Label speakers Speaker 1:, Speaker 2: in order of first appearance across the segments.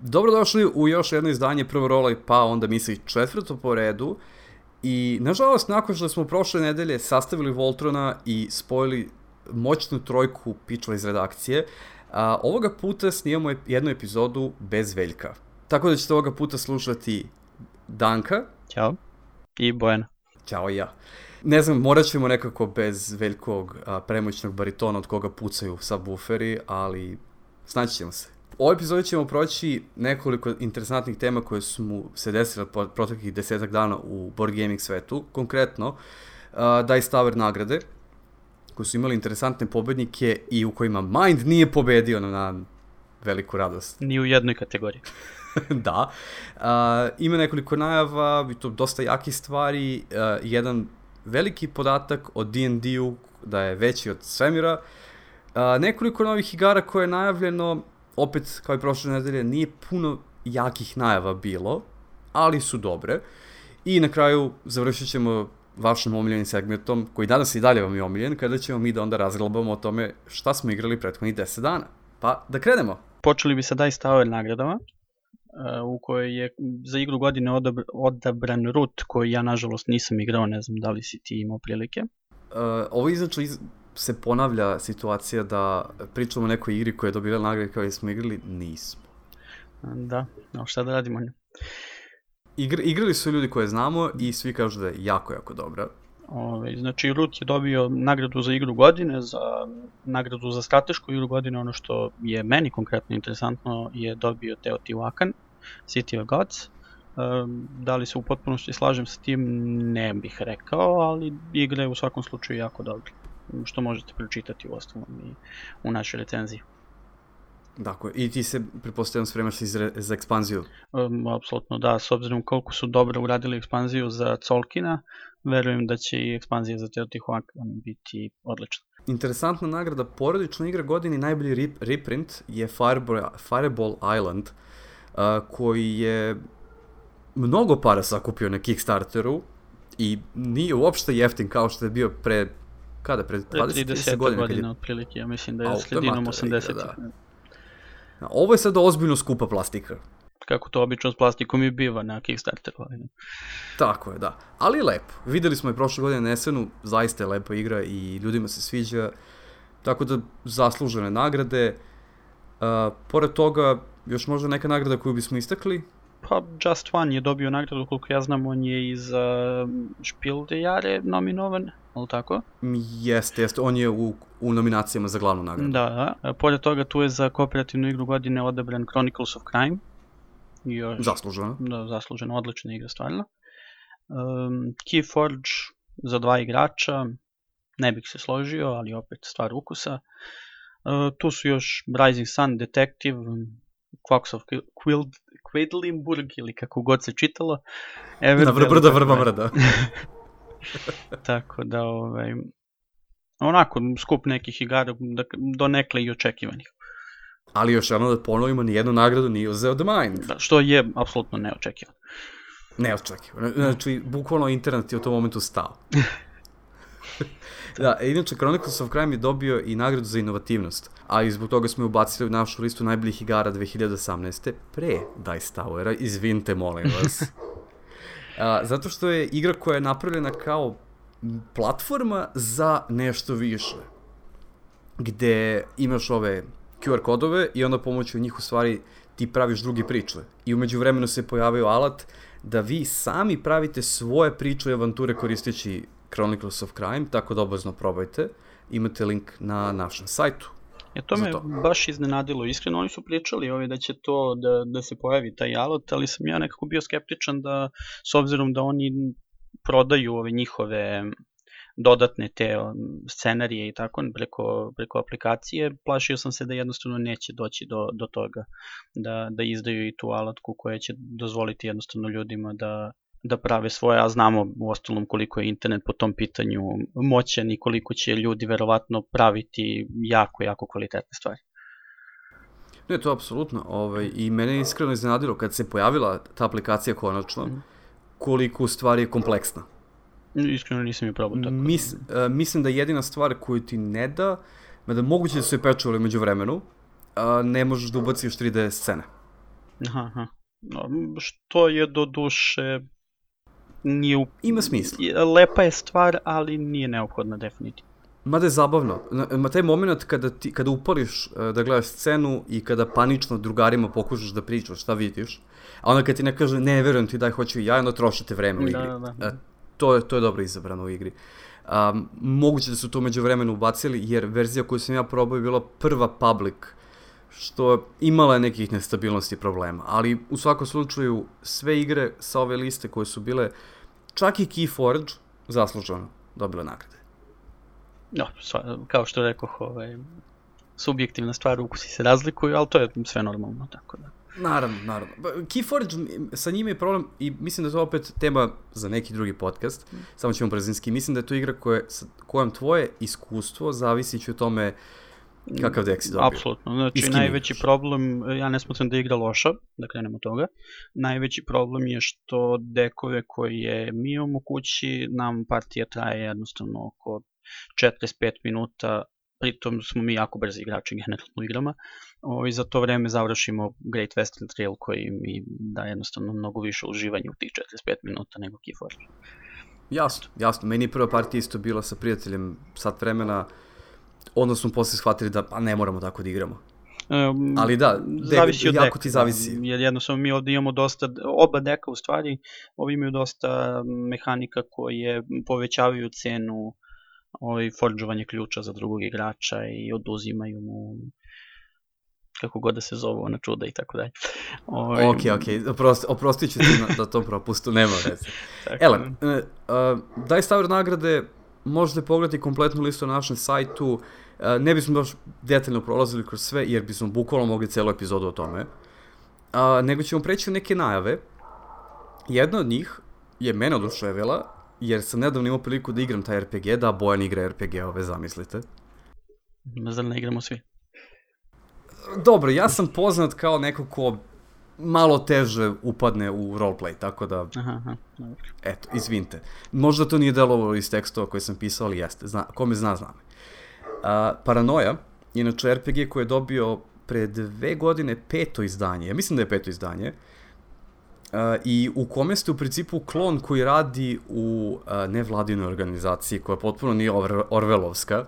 Speaker 1: Dobrodošli u još jedno izdanje prvo rola pa onda misli četvrto po redu. I nažalost, nakon što smo prošle nedelje sastavili Voltrona i spojili moćnu trojku pičla iz redakcije, a, ovoga puta snijamo jednu epizodu bez Veljka. Tako da ćete ovoga puta slušati Danka.
Speaker 2: Ćao. I Bojana.
Speaker 1: Ćao i ja. Ne znam, morat ćemo nekako bez veljkog a, premoćnog baritona od koga pucaju subwooferi, ali snaći ćemo se. U ovoj epizodi ćemo proći nekoliko interesantnih tema koje su mu se desile po proteklih desetak dana u board gaming svetu. Konkretno, uh, Dice Tower nagrade, koji su imali interesantne pobednike i u kojima Mind nije pobedio na, na veliku radost.
Speaker 2: Ni u jednoj kategoriji.
Speaker 1: da. Uh, ima nekoliko najava, i to dosta jakih stvari. Uh, jedan veliki podatak o D&D-u da je veći od svemira. Uh, nekoliko novih igara koje je najavljeno, opet, kao i prošle nedelje, nije puno jakih najava bilo, ali su dobre. I na kraju završit ćemo vašim omiljenim segmentom, koji danas i dalje vam je omiljen, kada ćemo mi da onda razglabamo o tome šta smo igrali prethodnih 10 dana. Pa, da krenemo.
Speaker 2: Počeli bi sa Dice Tower nagradama, u kojoj je za igru godine odabr, odabran Root, koji ja nažalost nisam igrao, ne znam da li si ti imao prilike.
Speaker 1: Uh, ovo izačno iz, se ponavlja situacija da pričamo o nekoj igri koja je dobila nagrade kao smo igrali, nismo.
Speaker 2: Da, no šta da radimo?
Speaker 1: Igr, igrali su ljudi koje znamo i svi kažu da je jako, jako dobra.
Speaker 2: Ove, znači, Root je dobio nagradu za igru godine, za nagradu za stratešku igru godine, ono što je meni konkretno interesantno je dobio Teotihuacan, City of Gods. Da li se u potpunosti slažem sa tim, ne bih rekao, ali igra je u svakom slučaju jako dobra što možete pročitati u ostalom i u našoj recenziji.
Speaker 1: Dakle, i ti se, pretpostavljam, spremaš za, za ekspanziju?
Speaker 2: Um, apsolutno da, s obzirom koliko su dobro uradili ekspanziju za Colkina, verujem da će i ekspanzija za Teotihuacan biti odlična.
Speaker 1: Interesantna nagrada porodična igra godine najbolji rip, reprint je Fireball, Fireball Island, uh, koji je mnogo para sakupio na Kickstarteru i nije uopšte jeftin kao što je bio pre kada, pred 20-30 godina?
Speaker 2: godina otprilike, ja mislim da je sredinom 80 da.
Speaker 1: Ovo je sad ozbiljno skupa plastika.
Speaker 2: Kako to obično s plastikom i biva na Kickstarteru.
Speaker 1: Tako je, da. Ali je lepo. Videli smo je prošle godine Nesenu, zaista je lepa igra i ljudima se sviđa. Tako da zaslužene nagrade. Uh, pored toga, još možda neka nagrada koju bismo istakli?
Speaker 2: Pa Just One je dobio nagradu, koliko ja znam, on je iz uh, Spiel de Jare nominovan, ali tako?
Speaker 1: Jeste, jeste, on je u, u nominacijama za glavnu nagradu.
Speaker 2: Da, da. Pored toga tu je za kooperativnu igru godine odabran Chronicles of Crime.
Speaker 1: Još, zasluženo.
Speaker 2: Da, zasluženo, odlična igra stvarno. Um, Keyforge za dva igrača, ne bih se složio, ali opet stvar ukusa. Uh, tu su još Rising Sun, Detective, Quacks of Quild, Quedlinburg ili kako god se čitalo.
Speaker 1: Ever Na vrbrda vrba vrda.
Speaker 2: Tako da, ovaj, onako, skup nekih igara da, do nekle i očekivanih.
Speaker 1: Ali još jedno da ponovimo, nijednu nagradu nije uzeo The Mind.
Speaker 2: Da, što je apsolutno neočekivano.
Speaker 1: Neočekivano. Znači, bukvalno internet je u tom momentu stao. da, inače, Chronicles of Crime je dobio i nagradu za inovativnost, a i zbog toga smo je ubacili u našu listu najboljih igara 2018. pre Dice Towera, izvinite, molim vas. a, zato što je igra koja je napravljena kao platforma za nešto više. Gde imaš ove QR kodove i onda pomoću njih u stvari ti praviš drugi priče. I umeđu vremenu se pojavio alat da vi sami pravite svoje priče i avanture koristeći Chronicles of Crime, tako da obazno probajte. Imate link na našem sajtu.
Speaker 2: Ja, to me to. baš iznenadilo. Iskreno, oni su pričali ovi da će to, da, da se pojavi taj alat, ali sam ja nekako bio skeptičan da, s obzirom da oni prodaju ove njihove dodatne te scenarije i tako preko, preko aplikacije, plašio sam se da jednostavno neće doći do, do toga da, da izdaju i tu alatku koja će dozvoliti jednostavno ljudima da, da prave svoje, a znamo u ostalom koliko je internet po tom pitanju moćan i koliko će ljudi verovatno praviti jako, jako kvalitetne stvari.
Speaker 1: Ne, to apsolutno. Ovaj, I mene je iskreno iznenadilo kad se pojavila ta aplikacija konačno, mm. koliko stvari je kompleksna.
Speaker 2: Iskreno nisam je probao tako.
Speaker 1: Mis, uh, mislim da jedina stvar koju ti ne da, mada moguće da su je pečuvali među vremenu, uh, ne možeš da ubaciš 3D scene.
Speaker 2: Aha, aha. No, što je do duše nije u...
Speaker 1: Ima smisla.
Speaker 2: Lepa je stvar, ali nije neophodna definitivno.
Speaker 1: Mada je zabavno. Ma taj moment kada, ti, kada upališ uh, da gledaš scenu i kada panično drugarima pokušaš da pričaš šta vidiš, a onda kad ti ne kaže ne, verujem ti daj hoću i ja, onda trošite vreme u da, igri. Da, da, da. Uh, to, je, to je dobro izabrano u igri. Um, moguće da su to među vremenu ubacili, jer verzija koju sam ja probao je bila prva public, što imala je nekih nestabilnosti i problema. Ali u svakom slučaju sve igre sa ove liste koje su bile, čak i Keyforge, zasluženo dobile nagrade.
Speaker 2: No, kao što rekoh, ovaj, subjektivna stvar, ukusi se razlikuju, ali to je sve normalno, tako da.
Speaker 1: Naravno, naravno. Keyforge, sa njima je problem i mislim da je to opet tema za neki drugi podcast, mm. samo ćemo brzinski. Mislim da je to igra koje, sa kojom tvoje iskustvo zavisi o tome kakav dek si dobio.
Speaker 2: Apsolutno, znači najveći igraš. problem, ja ne smatram da je igra loša, da krenemo od toga, najveći problem je što dekove koje mi imamo kući, nam partija traje jednostavno oko 45 minuta, pritom smo mi jako brzi igrači generalno u igrama, i za to vreme završimo Great Western Trail koji mi da jednostavno mnogo više uživanja u tih 45 minuta nego Keyforge.
Speaker 1: Jasno, jasno. Meni je prva partija isto bila sa prijateljem sat vremena, onda smo posle shvatili da pa ne moramo tako da igramo. Um, Ali da, zavisi od jako deka, ti zavisi.
Speaker 2: Da, jer jednostavno mi ovde imamo dosta, oba deka u stvari, ovi imaju dosta mehanika koje povećavaju cenu ovaj, forđovanje ključa za drugog igrača i oduzimaju mu kako god da se zove ona čuda i tako dalje.
Speaker 1: Ovaj, ok, ok, Oprosti, oprostit ću ti na, da to propustu, nema veze. Ele, uh, uh, daj stavir nagrade, možete pogledati kompletnu listu na našem sajtu, uh, ne bismo baš detaljno prolazili kroz sve, jer bismo bukvalno mogli celu epizodu o tome, uh, nego ćemo preći u neke najave. Jedna od njih je mene oduševila, jer sam nedavno imao priliku da igram taj RPG, da Bojan igra RPG-ove, zamislite.
Speaker 2: Zar ne igramo svi?
Speaker 1: Dobro, ja sam poznat kao neko ko malo teže upadne u roleplay, tako da... Aha, aha, dobro. Eto, izvinite. Možda to nije delovalo iz tekstova koje sam pisao, ali jeste. Zna, ko me zna, zna me. Uh, Paranoja, inače RPG koji je dobio pre dve godine peto izdanje, ja mislim da je peto izdanje, uh, i u kome ste u principu klon koji radi u uh, nevladinoj organizaciji koja potpuno nije or Orvelovska,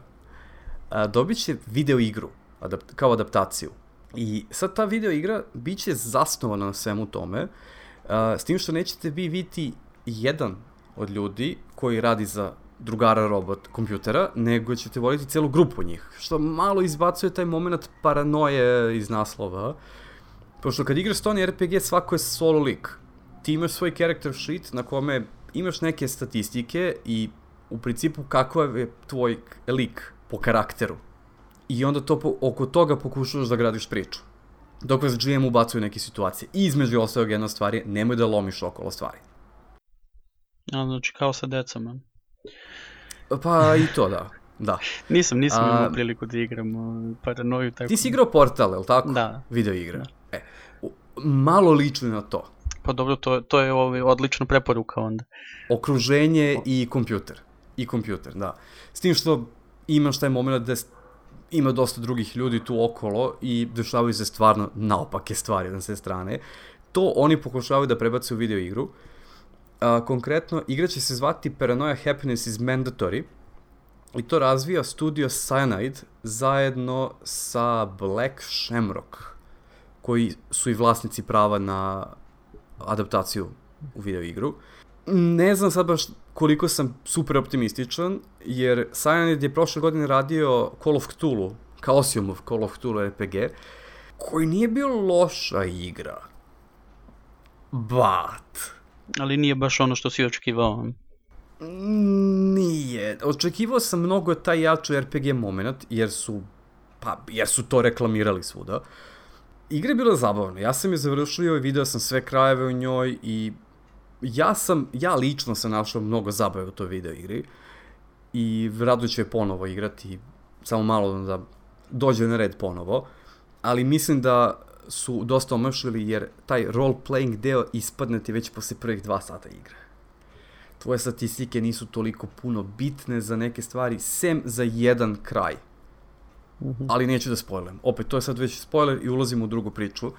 Speaker 1: uh, dobit će video igru adapt, kao adaptaciju. I sad ta video igra biće zasnovana na svemu tome, uh, s tim što nećete vi vidjeti jedan od ljudi koji radi za drugara robot kompjutera, nego ćete voliti celu grupu njih, što malo izbacuje taj moment paranoje iz naslova, pošto kad igraš Stone RPG svako je solo lik. Ti imaš svoj character sheet na kome imaš neke statistike i u principu kakav je tvoj lik po karakteru i onda to, oko toga pokušavaš da gradiš priču. Dok vas GM ubacuje neke situacije. I između ostalog jedna stvar je, nemoj da lomiš okolo stvari.
Speaker 2: A, znači kao sa decama.
Speaker 1: Pa i to da. Da.
Speaker 2: nisam, nisam imao priliku da igram paranoju.
Speaker 1: Tako... Ti si igrao Portal, je li tako?
Speaker 2: Da.
Speaker 1: Video igra. Da. E, malo lično na to.
Speaker 2: Pa dobro, to, to je ovaj, odlična preporuka onda.
Speaker 1: Okruženje i kompjuter. I kompjuter, da. S tim što imaš taj moment da ima dosta drugih ljudi tu okolo i dešavaju se stvarno naopake stvari na sve strane. To oni pokušavaju da prebace u video igru. A, konkretno, igra će se zvati Paranoia Happiness is Mandatory i to razvija studio Cyanide zajedno sa Black Shamrock koji su i vlasnici prava na adaptaciju u video igru. Ne znam sad baš koliko sam super optimističan, jer Cyanide je prošle godine radio Call of Cthulhu, Chaosiumov Call of Cthulhu RPG, koji nije bio loša igra. But...
Speaker 2: Ali nije baš ono što si očekivao.
Speaker 1: Nije. Očekivao sam mnogo taj jači RPG moment, jer su, pa, jer su to reklamirali svuda. Igra je bila zabavna. Ja sam je završio i video sam sve krajeve u njoj i ja sam, ja lično sam našao mnogo zabave u toj video igri i rado ću je ponovo igrati, samo malo da dođe na red ponovo, ali mislim da su dosta omašili jer taj role playing deo ispadne ti već posle prvih dva sata igre. Tvoje statistike nisu toliko puno bitne za neke stvari, sem za jedan kraj. -huh. Ali neću da spojlujem. Opet, to je sad već spoiler i ulazimo u drugu priču.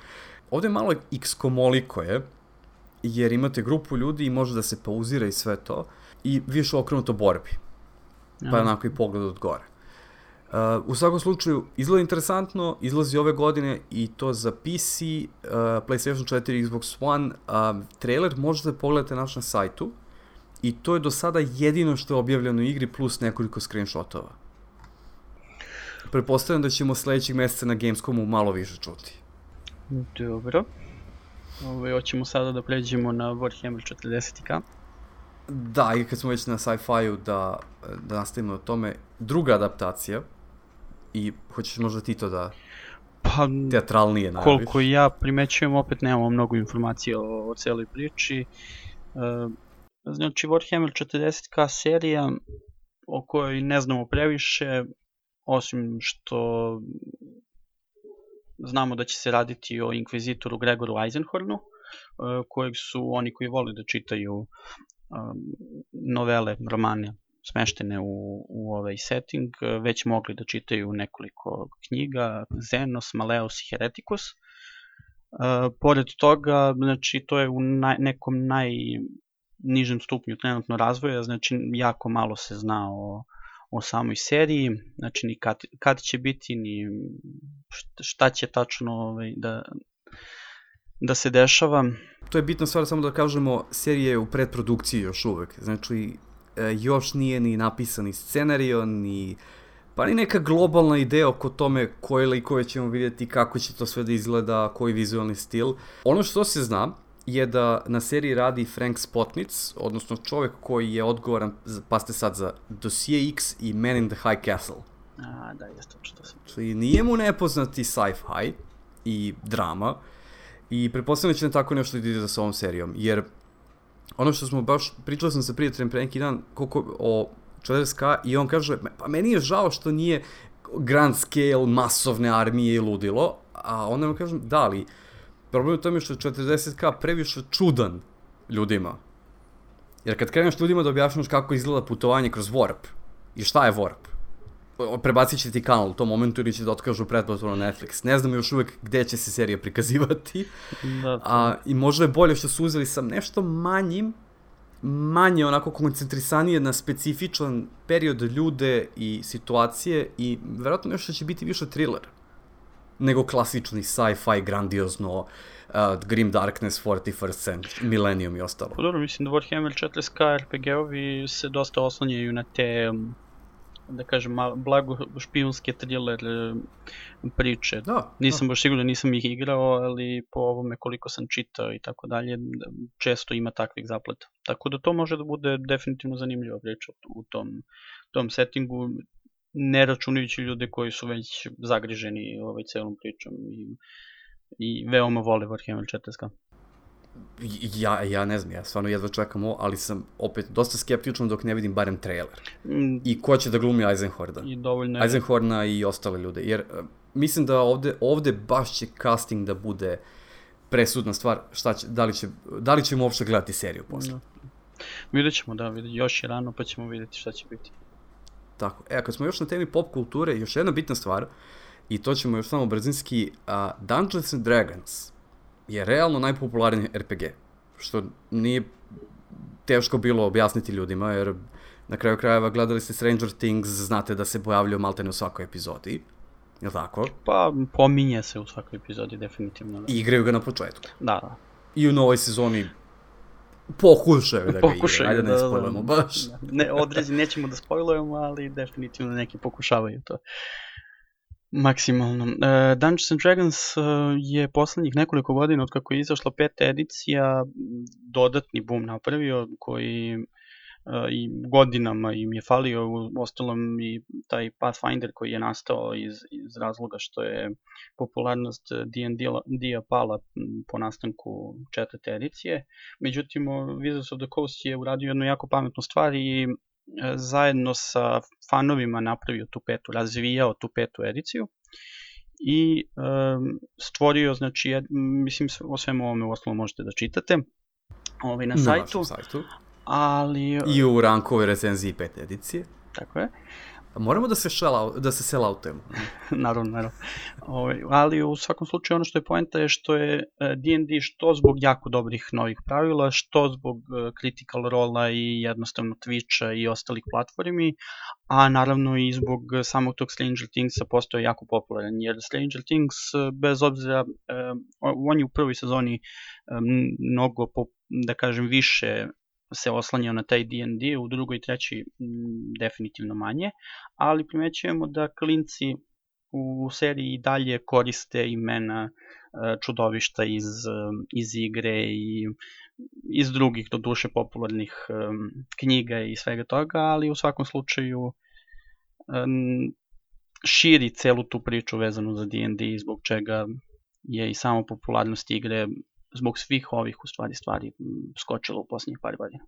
Speaker 1: ovde je malo x komoliko je, jer imate grupu ljudi i može da se pauzira i sve to, i više okrenuto borbi. Pa je onako i pogled od gore. Uh, u svakom slučaju, izgleda interesantno, izlazi ove godine i to za PC, uh, PlayStation 4, Xbox One. Uh, trailer možete pogledati naš na sajtu i to je do sada jedino što je objavljeno u igri plus nekoliko screenshotova. Prepostavljam da ćemo sledećeg meseca na Gamescomu malo više čuti.
Speaker 2: Dobro. Ove, hoćemo sada da pređemo na Warhammer 40k.
Speaker 1: Da, i kad smo već na sci-fi-u da, da nastavimo o tome, druga adaptacija, i hoćeš možda ti to da
Speaker 2: pa,
Speaker 1: teatralnije najaviš?
Speaker 2: Koliko ja primećujem, opet nemamo mnogo informacija o, o celoj priči. E, znači, Warhammer 40k serija o kojoj ne znamo previše, osim što znamo da će se raditi o inkvizitoru Gregoru Eisenhornu, e, kojeg su oni koji vole da čitaju novele, romane smeštene u, u ovaj setting, već mogli da čitaju nekoliko knjiga, Zenos, Maleus i Heretikus. E, pored toga, znači, to je u naj, nekom najnižem stupnju trenutno razvoja, znači jako malo se zna o, o samoj seriji, znači ni kad, kad će biti, ni šta će tačno ovaj, da, da se dešava.
Speaker 1: To je bitna stvar, samo da kažemo, serija je u predprodukciji još uvek. Znači, e, još nije ni napisan ni scenario, ni pa ni neka globalna ideja oko tome koje likove ćemo vidjeti, kako će to sve da izgleda, koji vizualni stil. Ono što se zna je da na seriji radi Frank Spotnic, odnosno čovek koji je odgovoran, pa ste sad za Dossier X i Man in the High Castle.
Speaker 2: A, da, jeste što sam.
Speaker 1: Znači, nije mu nepoznati sci-fi i drama, I pretpostavljam da će ne tako nešto da ide sa ovom serijom, jer ono što smo baš, pričali sam sa prijateljem pre neki dan koliko, o 40K i on kaže, pa meni je žao što nije grand scale, masovne armije i ludilo, a onda mu kažem, da li, problem je tome što je 40K previše čudan ljudima. Jer kad kreneš ljudima da objašnjaš kako izgleda putovanje kroz Warp, i šta je Warp, prebacit će ti kanal u tom momentu ili će da otkažu pretplatu na Netflix. Ne znam još uvek gde će se serija prikazivati. Da, A, I možda je bolje što su uzeli sam nešto manjim, manje onako koncentrisanije na specifičan period ljude i situacije i verovatno nešto će biti više thriller nego klasični sci-fi grandiozno uh, Grim Darkness, 41st Century, Millennium i ostalo.
Speaker 2: Pa dobro, mislim da Warhammer 40k RPG-ovi se dosta oslanjaju na te um, da kažem, blago špijunske thriller e, priče.
Speaker 1: Da,
Speaker 2: nisam
Speaker 1: da.
Speaker 2: baš siguran, nisam ih igrao, ali po ovome koliko sam čitao i tako dalje, često ima takvih zapleta. Tako da to može da bude definitivno zanimljiva priča u tom, tom settingu, ne računajući ljude koji su već zagriženi ovaj celom pričom i, i veoma vole Warhammer 40
Speaker 1: ja, ja ne znam, ja stvarno jedva čekam ovo, ali sam opet dosta skeptičan dok ne vidim barem trailer. Mm. I ko će da glumi Eisenhorda.
Speaker 2: I dovoljno je.
Speaker 1: Eisenhorna i ostale ljude. Jer uh, mislim da ovde, ovde baš će casting da bude presudna stvar šta će, da li, će, da li ćemo uopšte gledati seriju posle. Da.
Speaker 2: Vidjet ćemo, da, vidjet, još je rano pa ćemo vidjeti šta će biti.
Speaker 1: Tako, e, kad smo još na temi pop kulture, još jedna bitna stvar, i to ćemo još samo brzinski, uh, Dungeons and Dragons je realno najpopularniji RPG, što nije teško bilo objasniti ljudima, jer na kraju krajeva gledali ste Stranger Things, znate da se pojavljaju maltene u svakoj epizodi, je li tako?
Speaker 2: Pa, pominje se u svakoj epizodi, definitivno. Da.
Speaker 1: I igraju ga na početku.
Speaker 2: Da, da.
Speaker 1: I u novoj sezoni pokušaju da ga pokušaju, igraju, ajde da, ne spojlujemo da, baš. Da.
Speaker 2: Ne, određi, nećemo da spojlujemo, ali definitivno neki pokušavaju to. Maksimalno. Uh, Dungeons and Dragons uh, je poslednjih nekoliko godina od kako je izašla peta edicija dodatni boom napravio koji uh, i godinama im je falio, u ostalom i taj Pathfinder koji je nastao iz, iz razloga što je popularnost D&D-a pala po nastanku četvrte edicije. Međutim, Wizards of the Coast je uradio jednu jako pametnu stvar i zajedno sa fanovima napravio tu petu, razvijao tu petu ediciju i um, stvorio, znači, jed, mislim, o svemu ovome u osnovu možete da čitate ovaj, na, na sajtu,
Speaker 1: sajtu.
Speaker 2: Ali...
Speaker 1: I u rankove recenziji pete edicije.
Speaker 2: Tako je.
Speaker 1: Moramo da se, shell da se sell outujemo.
Speaker 2: naravno, naravno. Ove, ovaj, ali u svakom slučaju ono što je poenta je što je D&D e, što zbog jako dobrih novih pravila, što zbog e, critical rola i jednostavno Twitcha i ostalih platformi, a naravno i zbog samog tog Stranger Thingsa postoje jako popularan, jer Stranger Things, e, bez obzira, on je u prvoj sezoni mnogo, da kažem, više se oslanjao na taj D&D, u drugoj i trećoj definitivno manje, ali primećujemo da klinci u seriji dalje koriste imena e, čudovišta iz, e, iz igre i iz drugih do duše popularnih e, knjiga i svega toga, ali u svakom slučaju širi celu tu priču vezanu za D&D zbog čega je i samo popularnost igre zbog svih ovih u stvari stvari skočilo u poslednjih par godina.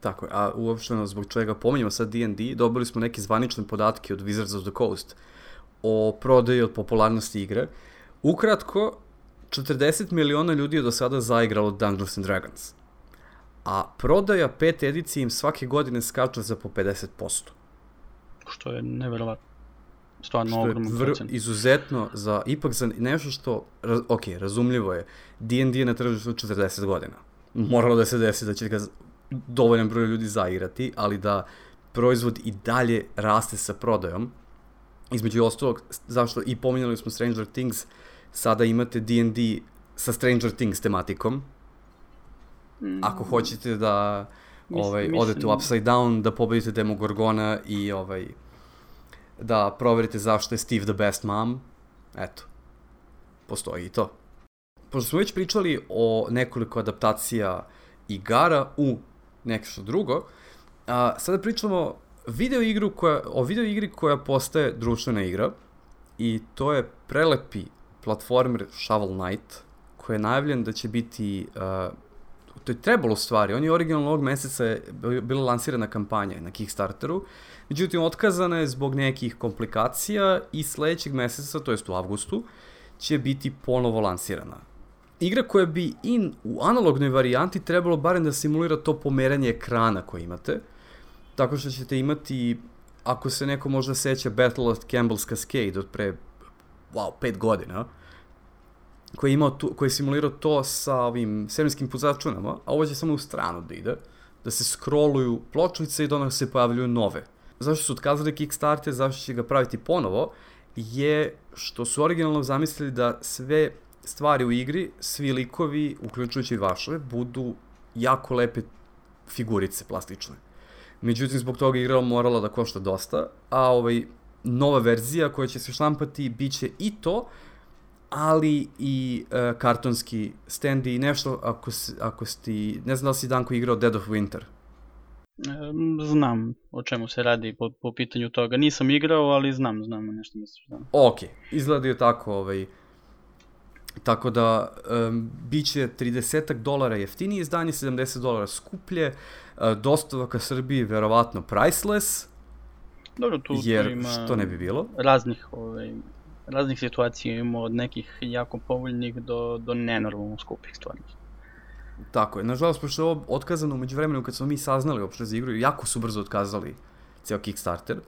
Speaker 1: Tako je, a uopšteno zbog čega pominjamo sad D&D, dobili smo neke zvanične podatke od Wizards of the Coast o prodaji od popularnosti igre. Ukratko, 40 miliona ljudi je do sada zaigralo Dungeons and Dragons. A prodaja pet edicije im svake godine skače za po 50%.
Speaker 2: Što je neverovatno stvarno ogromno vr,
Speaker 1: izuzetno za, ipak za nešto što, raz, ok, razumljivo je, D&D je na tržištu 40 godina. Moralo da se desi da će ga dovoljan broj ljudi zaigrati, ali da proizvod i dalje raste sa prodajom. Između ostalog, zašto i pominjali smo Stranger Things, sada imate D&D sa Stranger Things tematikom. Mm. Ako hoćete da ovaj, mislim, odete u Upside Down, da pobedite Demogorgona i ovaj, da proverite zašto je Steve the best mom, eto, postoji i to. Pošto smo već pričali o nekoliko adaptacija igara u nešto drugo, a, sada pričamo video igru koja, o video igri koja postaje društvena igra i to je prelepi platformer Shovel Knight koji je najavljen da će biti to je trebalo stvari, on je originalno ovog meseca je bila lansirana kampanja na Kickstarteru, međutim otkazana je zbog nekih komplikacija i sledećeg meseca, to jest u avgustu, će biti ponovo lansirana. Igra koja bi in u analognoj varijanti trebalo barem da simulira to pomeranje ekrana koje imate, tako što ćete imati, ako se neko možda seća Battle of Campbell's Cascade od pre, wow, pet godina, koji je, imao tu, koji je simulirao to sa ovim svemirskim puzačunama, a ovo će samo u stranu da ide, da se scrolluju pločnice i da onda se pojavljuju nove. Zašto su otkazali Kickstarter, zašto će ga praviti ponovo, je što su originalno zamislili da sve stvari u igri, svi likovi, uključujući vaše, budu jako lepe figurice plastične. Međutim, zbog toga igra morala da košta dosta, a ovaj, nova verzija koja će se šlampati biće i to, ali i uh, kartonski stendi i nešto ako, si, ako sti, ne znam da li si Danko igrao Dead of Winter.
Speaker 2: Znam o čemu se radi po, po pitanju toga. Nisam igrao, ali znam, znam nešto misliš. Da.
Speaker 1: Ok, izgledaju tako, ovaj, tako da um, bit će 30 dolara jeftinije izdanje, 70 dolara skuplje, uh, dostava ka Srbiji verovatno priceless,
Speaker 2: Dobro, tu,
Speaker 1: jer
Speaker 2: tu ima
Speaker 1: što ne bi bilo?
Speaker 2: raznih ovaj, raznih situacija imamo od nekih jako povoljnih do, do nenormalno skupih stvari.
Speaker 1: Tako je. Nažalost, pošto je ovo otkazano umeđu vremenu kad smo mi saznali uopšte za igru, jako su brzo otkazali ceo Kickstarter.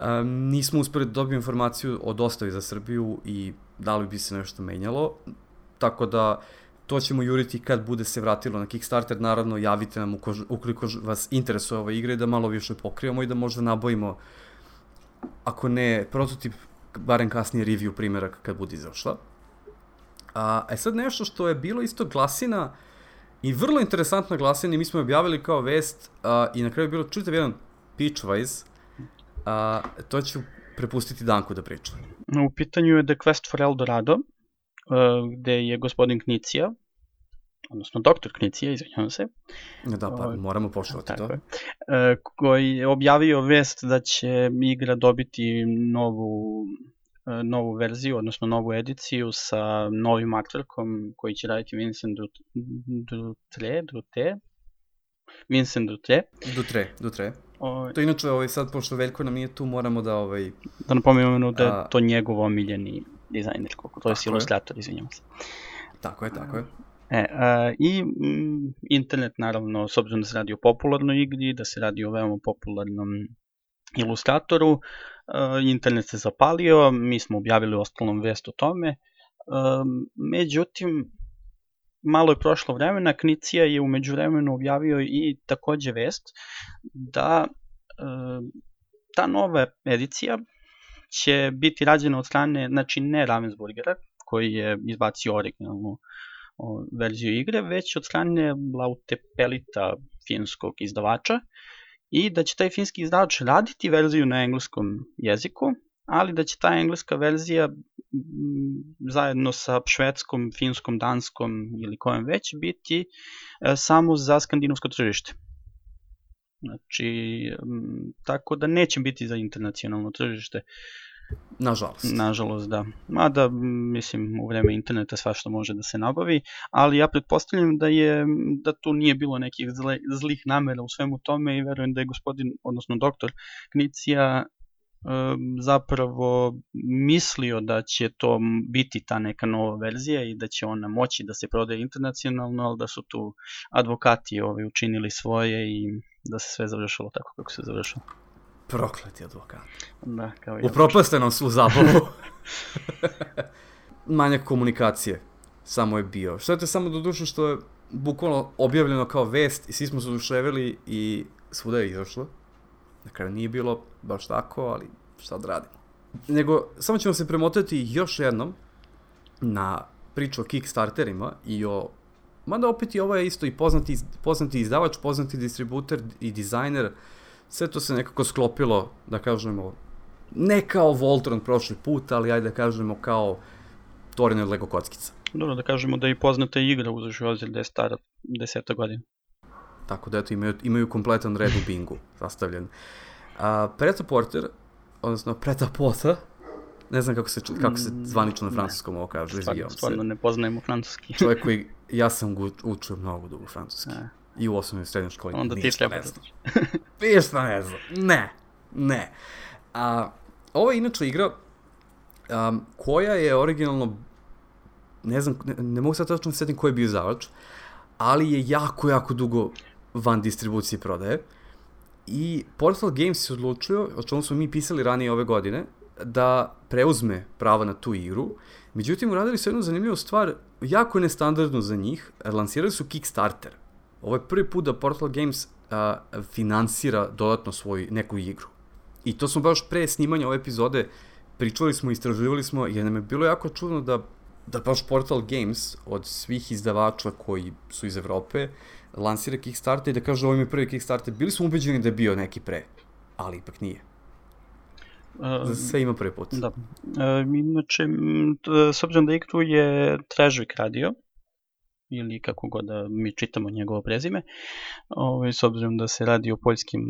Speaker 1: Um, nismo uspeli da dobiju informaciju o dostavi za Srbiju i da li bi se nešto menjalo. Tako da to ćemo juriti kad bude se vratilo na Kickstarter. Naravno, javite nam ukoliko vas interesuje ova igra i da malo više pokrijemo i da možda nabojimo ako ne prototip barem kasnije review primjerak kad bude izašla. A, e sad nešto što je bilo isto glasina i vrlo interesantna glasina i mi smo je objavili kao vest a, i na kraju je bilo čitav jedan pitchwise, a, to ću prepustiti Danku da priča.
Speaker 2: U pitanju je The Quest for Eldorado, gde je gospodin Knicija, odnosno doktor Knicija, izvinjavam se.
Speaker 1: Da, pa ovaj, moramo poštovati to. Je,
Speaker 2: koji je objavio vest da će igra dobiti novu e, novu verziju, odnosno novu ediciju sa novim artworkom koji će raditi Vincent Dutre, Dutre, Vincent Dutre.
Speaker 1: Dutre, Dutre. Ovaj, to inače, ovaj, sad, pošto Veljko nam nije tu, moramo da... Ovaj,
Speaker 2: da napomenemo da je to njegov omiljeni dizajner, koliko to je ilustrator, izvinjam se.
Speaker 1: Tako je, tako je.
Speaker 2: E, a, I m, internet, naravno, s obzirom da se radi o popularnoj igri, da se radi o veoma popularnom ilustratoru, uh, internet se zapalio, mi smo objavili ostalom vest o tome, uh, međutim, malo je prošlo vremena, Knicija je umeđu vremenu objavio i takođe vest da uh, ta nova edicija će biti rađena od strane, znači ne Ravensburgera, koji je izbacio originalnu verziju igre, već od strane Lautepelita finskog izdavača i da će taj finski izdavač raditi verziju na engleskom jeziku, ali da će ta engleska verzija zajedno sa švedskom, finskom, danskom ili kojem već biti e, samo za skandinavsko tržište. Znači, tako da neće biti za internacionalno tržište.
Speaker 1: Nažalost.
Speaker 2: Nažalost, da. Mada, mislim, u vreme interneta svašta može da se nabavi, ali ja pretpostavljam da je da tu nije bilo nekih zle, zlih namera u svemu tome i verujem da je gospodin, odnosno doktor Knicija zapravo mislio da će to biti ta neka nova verzija i da će ona moći da se prodaje internacionalno, ali da su tu advokati ovi učinili svoje i da se sve završilo tako kako se završilo.
Speaker 1: Prokleti advokat.
Speaker 2: Da, kao ja.
Speaker 1: Upropaste nam svu zabavu. Manjak komunikacije samo je bio. Što je to samo do što je bukvalno objavljeno kao vest i svi smo se oduševili i svuda je izašlo. Na kraju nije bilo baš tako, ali šta da radimo. Nego, samo ćemo se premotati još jednom na priču o Kickstarterima i o Mada opet i ovo je isto i poznati, poznati izdavač, poznati distributer i dizajner, sve to se nekako sklopilo, da kažemo, ne kao Voltron prošli put, ali ajde da kažemo kao Torine od Lego kockica.
Speaker 2: Dobro, da kažemo da je poznata igra uzeš u obzir da je stara deseta godina.
Speaker 1: Tako da eto, imaju, imaju kompletan red u bingu sastavljen. A, Preta Porter, odnosno Preta Pota, ne znam kako se, kako se mm, zvanično na francuskom ovo kaže,
Speaker 2: izvijam se. Stvarno ne poznajemo francuski.
Speaker 1: Čovjek koji, ja sam učio mnogo dugo francuski. A. I u osnovnoj srednjoj školi.
Speaker 2: Onda ti treba da znaš.
Speaker 1: Ništa ne znam. Ne. Ne. A, ovo je inače igra um, koja je originalno ne znam, ne, ne mogu sad tačno da setim ko je bio zavač, ali je jako, jako dugo van distribucije prodaje. I Portal Games se odlučio, o čemu smo mi pisali ranije ove godine, da preuzme prava na tu igru. Međutim, uradili su jednu zanimljivu stvar, jako nestandardno za njih, lansirali su Kickstarter. Ovo je prvi put da Portal Games a, finansira dodatno svoju neku igru. I to smo baš pre snimanja ove epizode pričali smo, istraživali smo, jer nam je bilo jako čudno da, da baš Portal Games od svih izdavača koji su iz Evrope lansira Kickstarter i da kaže ovo je prvi Kickstarter. Bili smo ubeđeni da je bio neki pre, ali ipak nije. Za sve ima prvi put.
Speaker 2: Da. E, inače, s obzirom da igru je Trežvik radio, ili kako god da mi čitamo njegovo prezime, ovaj, s obzirom da se radi o poljskim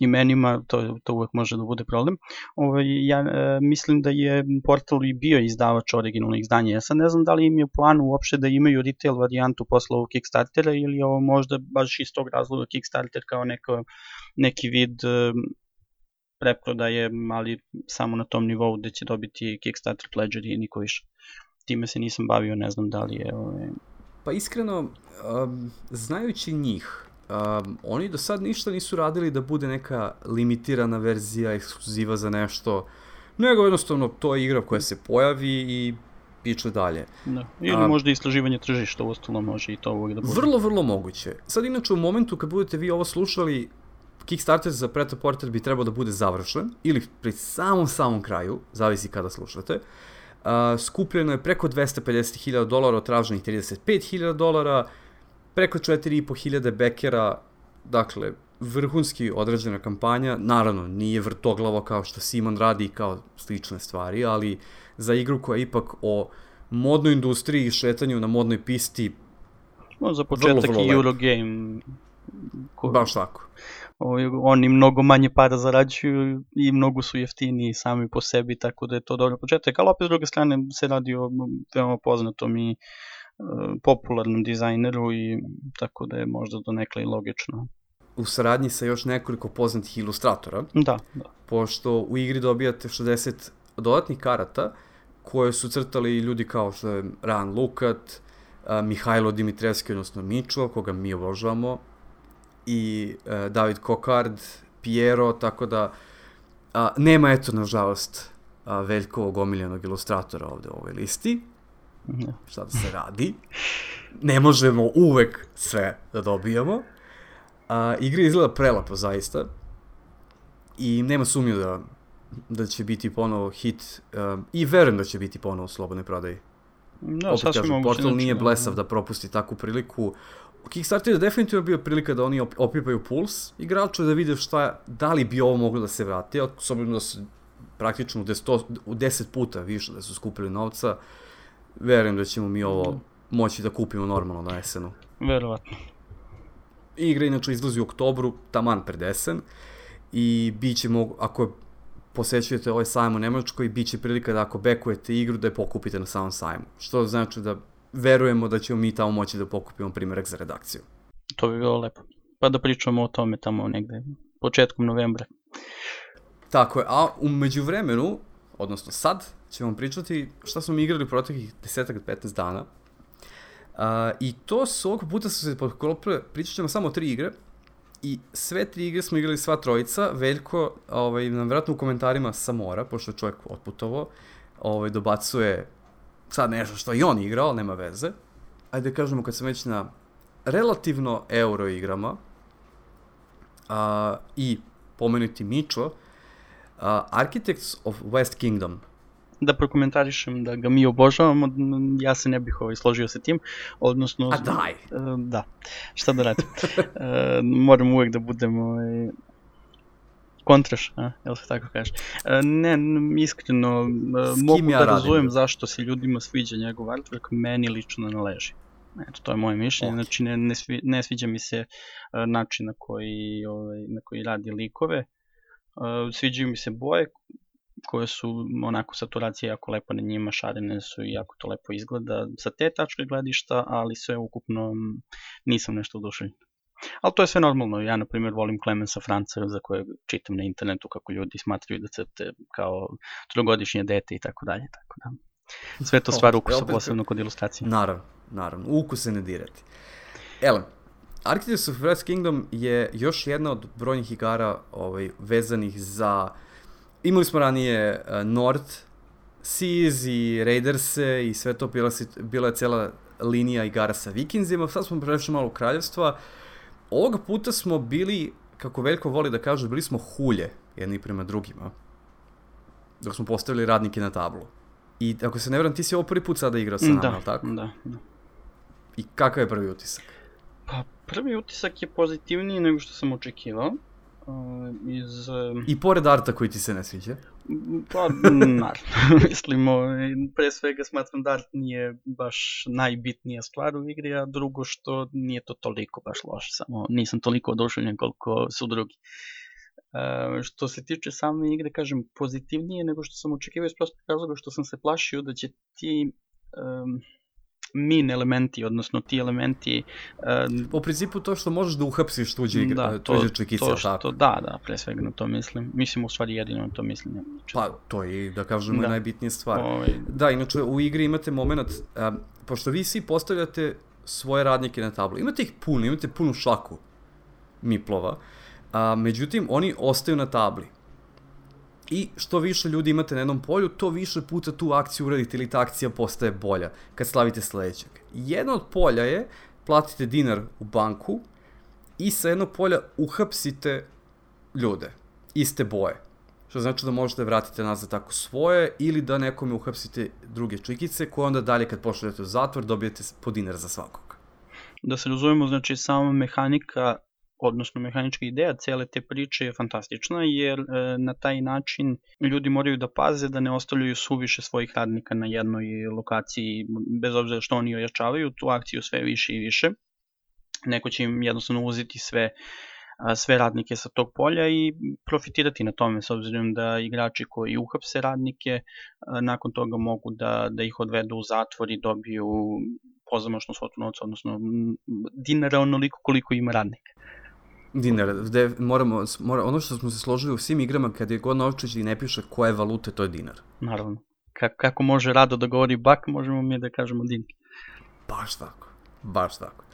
Speaker 2: imenima, to, to uvek može da bude problem. Ovaj, ja e, mislim da je portal i bio izdavač originalnih izdanja. Ja sad ne znam da li im je u planu uopšte da imaju retail varijantu posle ovog Kickstartera ili je ovo možda baš iz tog razloga Kickstarter kao neko, neki vid e, preprodaje, ali samo na tom nivou da će dobiti Kickstarter Pledger i niko više. Time se nisam bavio, ne znam da li je... Ovaj...
Speaker 1: Pa iskreno, um, znajući njih, um, oni do sad ništa nisu radili da bude neka limitirana verzija, ekskluziva za nešto, nego jednostavno to je igra koja se pojavi i piče dalje.
Speaker 2: Da. Ili A, možda istraživanje tržišta, u ostalo može i to uvijek da bude.
Speaker 1: Vrlo, vrlo moguće. Sad inače u momentu kad budete vi ovo slušali, Kickstarter za Preto Porter bi trebao da bude završen, ili pri samom samom kraju, zavisi kada slušate. Uh, skupljeno je preko 250.000 dolara od traženih 35.000 dolara, preko 4.500 bekera, dakle, vrhunski određena kampanja, naravno nije vrtoglavo kao što Simon radi i kao slične stvari, ali za igru koja je ipak o modnoj industriji i šetanju na modnoj pisti
Speaker 2: No, za početak vrlo, vrlo i Eurogame.
Speaker 1: Ko... Baš tako.
Speaker 2: Ovaj, oni mnogo manje para zarađuju i mnogo su jeftini sami po sebi, tako da je to dobro početak, ali opet s druge strane se radi o veoma poznatom i uh, popularnom dizajneru i tako da je možda do nekla i logično.
Speaker 1: U saradnji sa još nekoliko poznatih ilustratora.
Speaker 2: Da, da.
Speaker 1: Pošto u igri dobijate 60 dodatnih karata koje su crtali ljudi kao što je Ran Lukat, uh, Mihajlo Dimitrevski, odnosno Mičo, koga mi obožavamo, i uh, David Kokard, Piero, tako da A, nema, eto, nažalost, a, Veljkovog omiljenog ilustratora ovde u ovoj listi.
Speaker 2: Ne.
Speaker 1: Šta da se radi? Ne možemo uvek sve da dobijamo. A, igra izgleda prelapo, zaista. I nema sumnju da, da će biti ponovo hit. Um, I verujem da će biti ponovo u slobodnoj prodaji.
Speaker 2: Da,
Speaker 1: Opet kažem, Portal
Speaker 2: znači,
Speaker 1: nije blesav da propusti takvu priliku. Kickstarter je definitivno bio prilika da oni op opipaju puls igraču da vide šta, da li bi ovo moglo da se vrati, s obzirom da su praktično u, desto, u 10 puta više da su skupili novca, verujem da ćemo mi ovo moći da kupimo normalno na esenu.
Speaker 2: Verovatno.
Speaker 1: Igra inače izlazi u oktobru, taman pred esen, i bit će mogu, ako posećujete ovaj sajam u Nemačkoj, bit će prilika da ako bekujete igru da je pokupite na samom sajmu. Što znači da verujemo da ćemo mi tamo moći da pokupimo primjerak za redakciju.
Speaker 2: To bi bilo lepo. Pa da pričamo o tome tamo negde početkom novembra.
Speaker 1: Tako je, a umeđu vremenu, odnosno sad, ćemo pričati šta smo mi igrali u proteklih 10-15 dana. Uh, I to su, ovog puta su se podklopile, pričat ćemo samo tri igre, i sve tri igre smo igrali sva trojica, Veljko ovaj, nam vjerojatno u komentarima sa mora, pošto je čovjek otputovo, ovaj, dobacuje sad nešto što i on igrao, nema veze. Ajde da kažemo kad sam već na relativno euro igrama a, i pomenuti Mičo, uh, Architects of West Kingdom.
Speaker 2: Da prokomentarišem da ga mi obožavamo, ja se ne bih ovaj, složio sa tim, odnosno...
Speaker 1: A daj!
Speaker 2: E, Da, šta da radim. E, moram uvek da budem ovaj, kontraš, a, jel se tako kaže. E, ne, iskreno, e,
Speaker 1: S
Speaker 2: mogu
Speaker 1: ja
Speaker 2: da
Speaker 1: radim?
Speaker 2: razumem zašto se ljudima sviđa njegov artwork, meni lično ne leži. Eto, to je moje mišljenje,
Speaker 1: Ok.
Speaker 2: znači ne, ne, svi, ne sviđa mi se e, način na koji, ovaj, na koji radi likove, sviđaju mi se boje koje su onako saturacija jako lepo na njima, šarene su i jako to lepo izgleda sa te tačke gledišta, ali sve ukupno nisam nešto oduševljen. Ali to je sve normalno, ja na primjer volim Clemensa Franca za kojeg čitam na internetu kako ljudi smatraju da crte kao trogodišnje dete i tako dalje, tako da. Sve to stvar
Speaker 1: O,
Speaker 2: ukusa, posebno kod ilustracije.
Speaker 1: Naravno, naravno, uku se ne dirati. Elem, Architects of West Kingdom je još jedna od brojnih igara ovaj, vezanih za... Imali smo ranije uh, North Seas i Raiderse i sve to bila, bila je cela linija igara sa vikinzima, sad smo prešli malo u kraljevstva. Ovoga puta smo bili, kako Veljko voli da kaže, bili smo hulje jedni prema drugima. Dok smo postavili radnike na tablu. I ako se ne vram, ti si ovo prvi put sada igrao sa nama,
Speaker 2: da,
Speaker 1: tako?
Speaker 2: da, da.
Speaker 1: I kakav je prvi utisak?
Speaker 2: Pa prvi utisak je pozitivniji nego što sam očekivao. Uh, iz,
Speaker 1: I pored arta koji ti se ne sviđa?
Speaker 2: Pa, naravno, mislim, ovaj, pre svega smatram da art nije baš najbitnija stvar u igri, a drugo što nije to toliko baš loše, samo nisam toliko oduševljen koliko su drugi. E, što se tiče same igre, kažem, pozitivnije nego što sam očekivao iz prostog razloga što sam se plašio da će ti um, min elementi, odnosno ti elementi um,
Speaker 1: Po principu to što možeš da uhapsiš tuđe, igra,
Speaker 2: da, to,
Speaker 1: tuđe čekice,
Speaker 2: to što,
Speaker 1: tako?
Speaker 2: da, da, pre svega na to mislim. Mislim u stvari jedino na to mislim.
Speaker 1: Pa, to je, da kažemo,
Speaker 2: Da.
Speaker 1: najbitnija stvar.
Speaker 2: Ovaj,
Speaker 1: Da, inače u igri imate moment, um, pošto vi svi postavljate svoje radnike na tablu, imate ih puno, imate punu šaku miplova, a, međutim, oni ostaju na tabli. I što više ljudi imate na jednom polju, to više puta tu akciju uradite ili ta akcija postaje bolja kad slavite sledećeg. Jedno od polja je platite dinar u banku i sa jednog polja uhapsite ljude, iste boje. Što znači da možete vratite nazad tako svoje ili da nekome uhapsite druge čikice koje onda dalje kad pošaljete u zatvor dobijete po dinar za svakog.
Speaker 2: da se razumemo, znači sama mehanika, odnosno mehanička ideja cele te priče je fantastična, jer e, na taj način ljudi moraju da paze da ne ostavljaju suviše svojih radnika na jednoj lokaciji, bez obzira što oni ojačavaju tu akciju sve više i više. Neko će im jednostavno uzeti sve sve radnike sa tog polja i profitirati na tome s obzirom da igrači koji uhapse radnike a, nakon toga mogu da, da ih odvedu u zatvor i dobiju pozamašnu svotu novca, odnosno dinara onoliko koliko ima radnika.
Speaker 1: Dinar, gde moramo, mora, ono što smo se složili u svim igrama kad je god novčić i ne piše koje valute, to je dinar.
Speaker 2: Naravno. Ka kako može Rado da govori bak, možemo mi da kažemo dinar.
Speaker 1: Baš tako. Baš tako.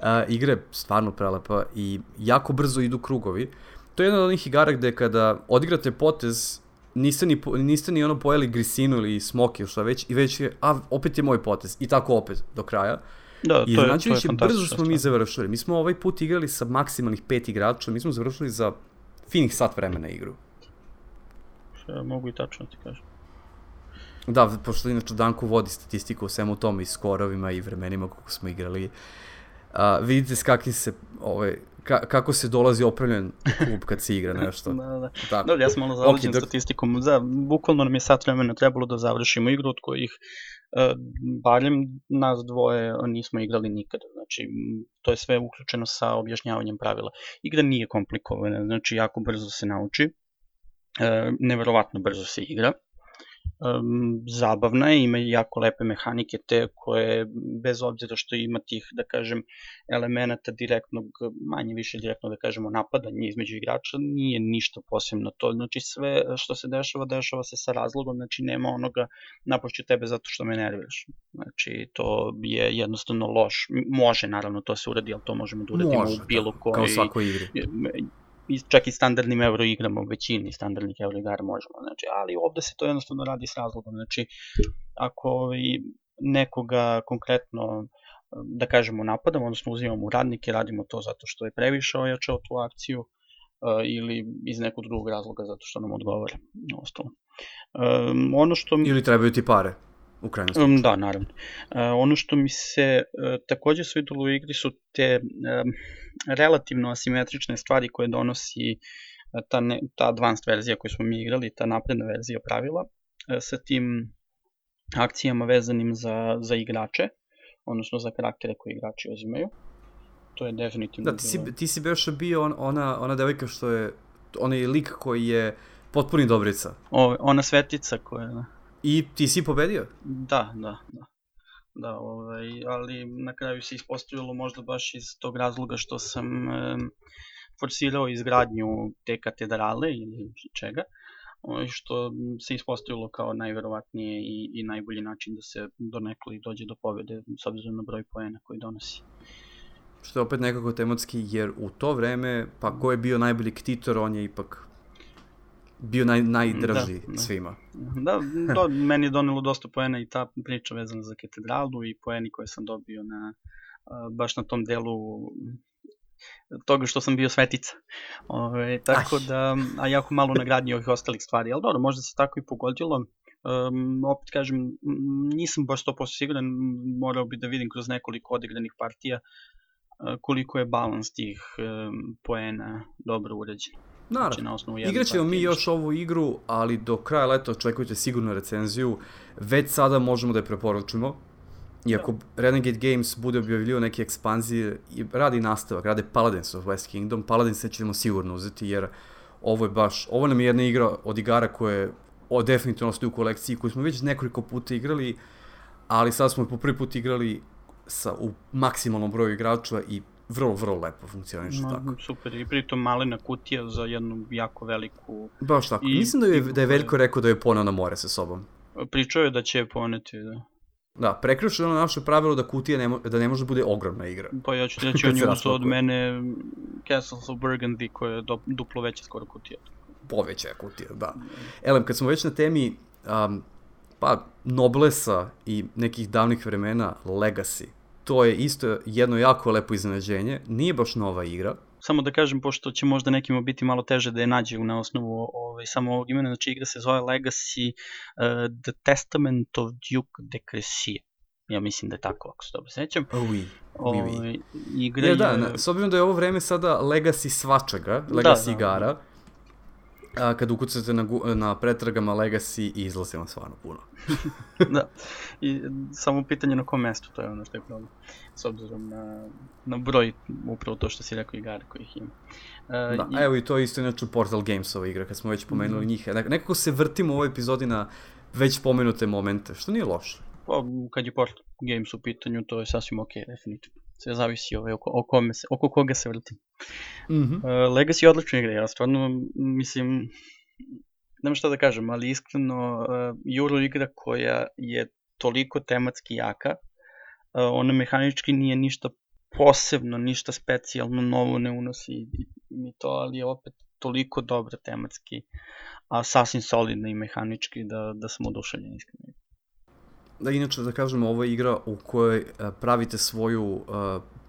Speaker 1: Uh, igra je stvarno prelepa i jako brzo idu krugovi. to je jedna od onih igara gde kada odigrate potez, niste ni, niste ni ono pojeli grisinu ili smoke ili šta već, i već je, a opet je moj potez, i tako opet do kraja.
Speaker 2: Da,
Speaker 1: I
Speaker 2: to je, to je
Speaker 1: brzo smo mi završili. Mi smo ovaj put igrali sa maksimalnih pet igrača, mi smo završili za finih sat vremena igru.
Speaker 2: Što mogu i tačno ti kažem.
Speaker 1: Da, pošto inače Danko vodi statistiku o svemu tome i skorovima i vremenima kako smo igrali. A, vidite s kakvim se, ovaj, ka, kako se dolazi opravljen klub kad se igra nešto.
Speaker 2: da, da. Tako. Dobro, ja sam malo zavođen okay, dok... statistikom. Za, bukvalno nam je sat vremena trebalo da završimo igru od kojih barem nas dvoje nismo igrali nikada. Znači, to je sve uključeno sa objašnjavanjem pravila. Igra nije komplikovana, znači jako brzo se nauči. Uh, neverovatno brzo se igra um, zabavna je, ima jako lepe mehanike te koje bez obzira što ima tih, da kažem, elemenata direktnog, manje više direktno da kažemo napadanja između igrača, nije ništa posebno to, znači sve što se dešava, dešava se sa razlogom, znači nema onoga napošću tebe zato što me nerviraš, znači to je jednostavno loš, može naravno to se uradi, ali to možemo da uradimo može, u bilo koji,
Speaker 1: kao svakoj igri
Speaker 2: čak i standardnim euro igrama u većini standardnih euro igara možemo, znači, ali ovde se to jednostavno radi s razlogom, znači, ako ovaj, nekoga konkretno da kažemo napadamo, odnosno uzimamo radnike, radimo to zato što je previše ojačao tu akciju uh, ili iz nekog drugog razloga zato što nam odgovara. Ostalo. Um, ono što...
Speaker 1: Ili trebaju ti pare u krajnjem slučaju.
Speaker 2: Um, da, naravno. Uh, ono što mi se uh, takođe svidelo u igri su te um, relativno asimetrične stvari koje donosi uh, ta, ne, ta advanced verzija koju smo mi igrali, ta napredna verzija pravila, uh, sa tim akcijama vezanim za, za igrače, odnosno za karaktere koje igrači uzimaju. To je definitivno...
Speaker 1: Da, ti si, ti si još bio on, ona, ona devojka što je, onaj lik koji je potpuni dobrica.
Speaker 2: O, ona svetica koja...
Speaker 1: I ti si pobedio?
Speaker 2: Da, da, da. Da, ovaj, ali na kraju se ispostavilo možda baš iz tog razloga što sam e, forsirao izgradnju te katedrale ili čega, ovaj, što se ispostavilo kao najverovatnije i, i najbolji način da se do nekoli dođe do pobede s obzirom na broj poena koji donosi.
Speaker 1: Što je opet nekako tematski, jer u to vreme, pa ko je bio najbolji ktitor, on je ipak bio naj, najdraži da, da. svima.
Speaker 2: Da, to meni je donelo dosta poena i ta priča vezana za katedralu i poeni koje sam dobio na, baš na tom delu toga što sam bio svetica. Ove, tako Aj. da, a jako malo nagradnje ovih ostalih stvari, ali dobro, možda se tako i pogodilo. Um, opet kažem, nisam baš 100% siguran, morao bi da vidim kroz nekoliko odigranih partija koliko je balans tih um, poena dobro uređen.
Speaker 1: Naravno. Znači, na osnovu Igraćemo mi još ovu igru, ali do kraja leta očekujte sigurno recenziju. Već sada možemo da je preporučimo. Iako Renegade Games bude objavljio neke ekspanzije, i radi nastavak, rade Paladins of West Kingdom, Paladins ćemo sigurno uzeti, jer ovo je baš, ovo nam je jedna igra od igara koje o, definitivno ostaje u kolekciji, koju smo već nekoliko puta igrali, ali sad smo po prvi put igrali sa, u maksimalnom broju igrača i vrlo, vrlo lepo funkcioniše no, tako.
Speaker 2: Super, i pritom malena kutija za jednu jako veliku...
Speaker 1: Baš tako, I, mislim da je, da je Veljko rekao da je ponao na more sa sobom.
Speaker 2: Pričao je da će je poneti, da.
Speaker 1: Da, prekršeno ono naše pravilo da kutija ne, mo, da ne može da bude ogromna igra.
Speaker 2: Pa ja ću reći on je od mene Castles of Burgundy koja je do, duplo veća skoro kutija.
Speaker 1: Poveća je kutija, da. Elem, kad smo već na temi um, pa Noblesa i nekih davnih vremena Legacy, to je isto jedno jako lepo iznenađenje. Nije baš nova igra.
Speaker 2: Samo da kažem, pošto će možda nekima biti malo teže da je nađe na osnovu ovaj, samo ovog imena, znači igra se zove Legacy uh, The Testament of Duke de Crecy. Ja mislim da je tako, ako se dobro sećam.
Speaker 1: Oui. Oui, oui. Ovaj, igra ja, da, je... s obzirom da je ovo vreme sada Legacy svačega, da, Legacy da, igara, da, da a, kad ukucate na, na pretragama Legacy i izlazi vam stvarno puno.
Speaker 2: da, i samo pitanje na kom mestu, to je ono što je problem, s obzirom na, na broj, upravo to što si rekao igara kojih ima.
Speaker 1: Uh, da, i... evo i to je isto inače Portal Gamesova igra, kad smo već pomenuli mm. njih. Nekako se vrtimo u ovoj epizodi na već pomenute momente, što nije loše.
Speaker 2: Pa, kad je Portal Games u pitanju, to je sasvim ok, definitivno. Sve zavisi ovaj, oko, oko, kome se, oko koga se vrti. Mm -hmm. uh, Legacy je odlična igra, ja stvarno mislim, nema šta da kažem, ali iskreno uh, Euro igra koja je toliko tematski jaka, uh, ona mehanički nije ništa posebno, ništa specijalno novo ne unosi ni to, ali je opet toliko dobra tematski, a sasvim solidna i mehanički da, da sam oduševljen iskreno.
Speaker 1: Da, inače da kažemo, ovo je igra u kojoj pravite svoju uh,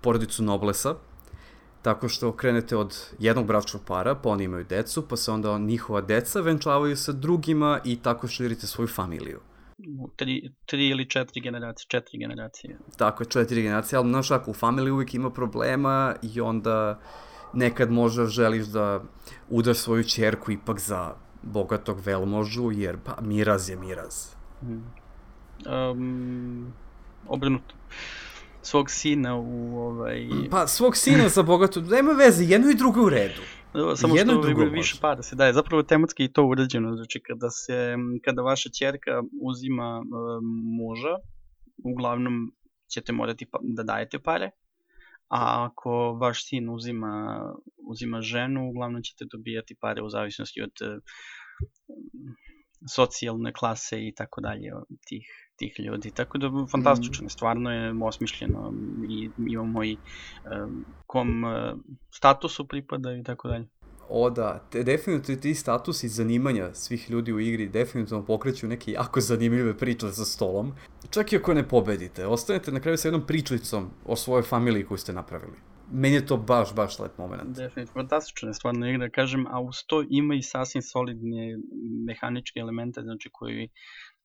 Speaker 1: porodicu Noblesa, tako što krenete od jednog bračnog para, pa oni imaju decu, pa se onda njihova deca venčavaju sa drugima i tako širite svoju familiju.
Speaker 2: Tri, tri ili četiri generacije, četiri generacije.
Speaker 1: Tako je, četiri generacije, ali znaš ako u familiji uvijek ima problema i onda nekad možda želiš da udaš svoju čerku ipak za bogatog velmožu, jer pa miraz je miraz.
Speaker 2: Um, obrnuto svog sina u ovaj...
Speaker 1: Pa svog sina za bogatu, nema veze, jedno i drugo u redu.
Speaker 2: Samo jedno što ima više para se daje. Zapravo tematski i to urađeno, znači kada se, kada vaša čerka uzima uh, muža, uglavnom ćete morati pa, da dajete pare, a ako vaš sin uzima, uzima ženu, uglavnom ćete dobijati pare u zavisnosti od uh, socijalne klase i tako dalje tih tih ljudi. Tako da fantastično, mm. stvarno je osmišljeno i imamo i kom uh, statusu pripada i tako dalje.
Speaker 1: O da, te, definitivno ti statusi zanimanja svih ljudi u igri definitivno pokreću neke jako zanimljive priče za stolom. Čak i ako ne pobedite, ostanete na kraju sa jednom pričlicom o svojoj familiji koju ste napravili. Meni je to baš, baš lep moment.
Speaker 2: Definitivno, fantastično je stvarno igra, kažem, a uz to ima i sasvim solidne mehaničke elemente, znači koji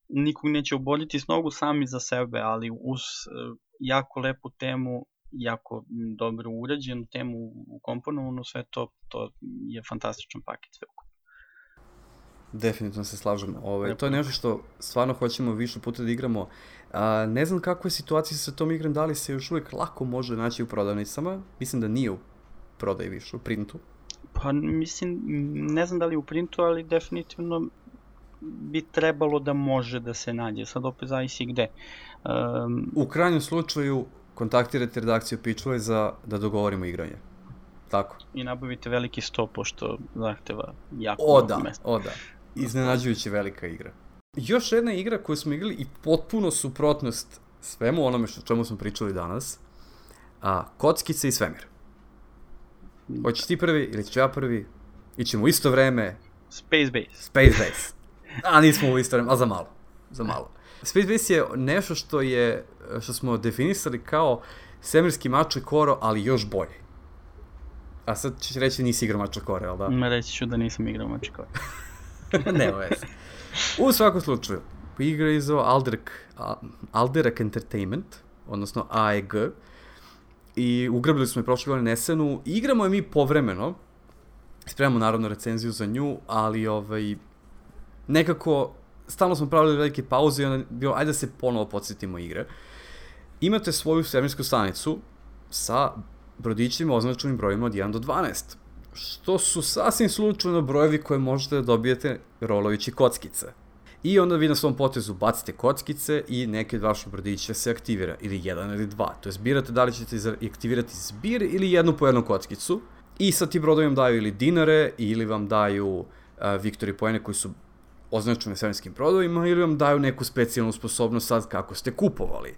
Speaker 2: nikog neće oboljiti s nogu sami za sebe, ali uz e, jako lepu temu, jako dobro urađenu temu u komponovanu, sve to, to je fantastičan paket sve
Speaker 1: Definitivno se slažem. Ovaj, to je nešto što stvarno hoćemo više puta da igramo. A, ne znam kako je situacija sa tom igram, da li se još uvijek lako može naći u prodavnicama. Mislim da nije u prodaji više, u printu.
Speaker 2: Pa mislim, ne znam da li u printu, ali definitivno bi trebalo da može da se nađe, sad opet zavisi gde.
Speaker 1: Um, u krajnjem slučaju kontaktirate redakciju Pitchway za da dogovorimo igranje. Tako.
Speaker 2: I nabavite veliki sto, pošto zahteva jako
Speaker 1: o, da, mesta. O da, iznenađujuće velika igra. Još jedna igra koju smo igrali i potpuno suprotnost svemu onome što čemu smo pričali danas, a, Kockice i svemir. Hoćeš ti prvi ili ću ja prvi? Ićemo isto vreme.
Speaker 2: Space Base.
Speaker 1: Space Base. A nismo u istoriji, a za malo. Za malo. Space Base je nešto što je, što smo definisali kao svemirski mače koro, ali još bolje. A sad ćeš reći nisi igrao mače kore, ali da?
Speaker 2: Ma reći ću da nisam igrao mače kore.
Speaker 1: Nema veze. U svakom slučaju, igra je zove Alderak, Alderak Entertainment, odnosno AEG, i ugrabili smo je prošle godine Nesenu. Igramo je mi povremeno, spremamo naravno recenziju za nju, ali ovaj, nekako, stalno smo pravili velike pauze i onda bilo, ajde da se ponovo podsjetimo igre. Imate svoju svemirsku stanicu sa brodićima označenim brojima od 1 do 12, što su sasvim slučajno brojevi koje možete da dobijete rolovići kockice. I onda vi na svom potezu bacite kockice i neke od vaših brodića se aktivira, ili jedan ili dva. To je zbirate da li ćete aktivirati zbir ili jednu po jednu kockicu. I sad ti brodovi vam daju ili dinare, ili vam daju uh, Victory poene koji su označene svemirskim brodovima ili vam daju neku specijalnu sposobnost sad kako ste kupovali.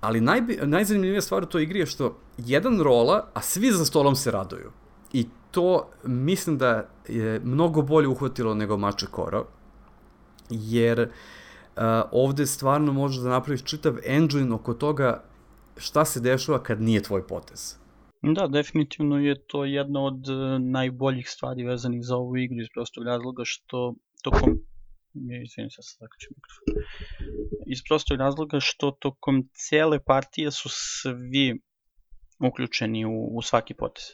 Speaker 1: Ali najbi, najzanimljivija stvar u toj igri je što jedan rola, a svi za stolom se raduju. I to mislim da je mnogo bolje uhvatilo nego Mače Koro, jer uh, ovde stvarno možeš da napraviš čitav engine oko toga šta se dešava kad nije tvoj potez.
Speaker 2: Da, definitivno je to jedna od najboljih stvari vezanih za ovu igru iz prostog razloga što tokom izvinim se sad ću mikrofon. Iz prostog razloga što tokom cele partije su svi uključeni u, u svaki potez.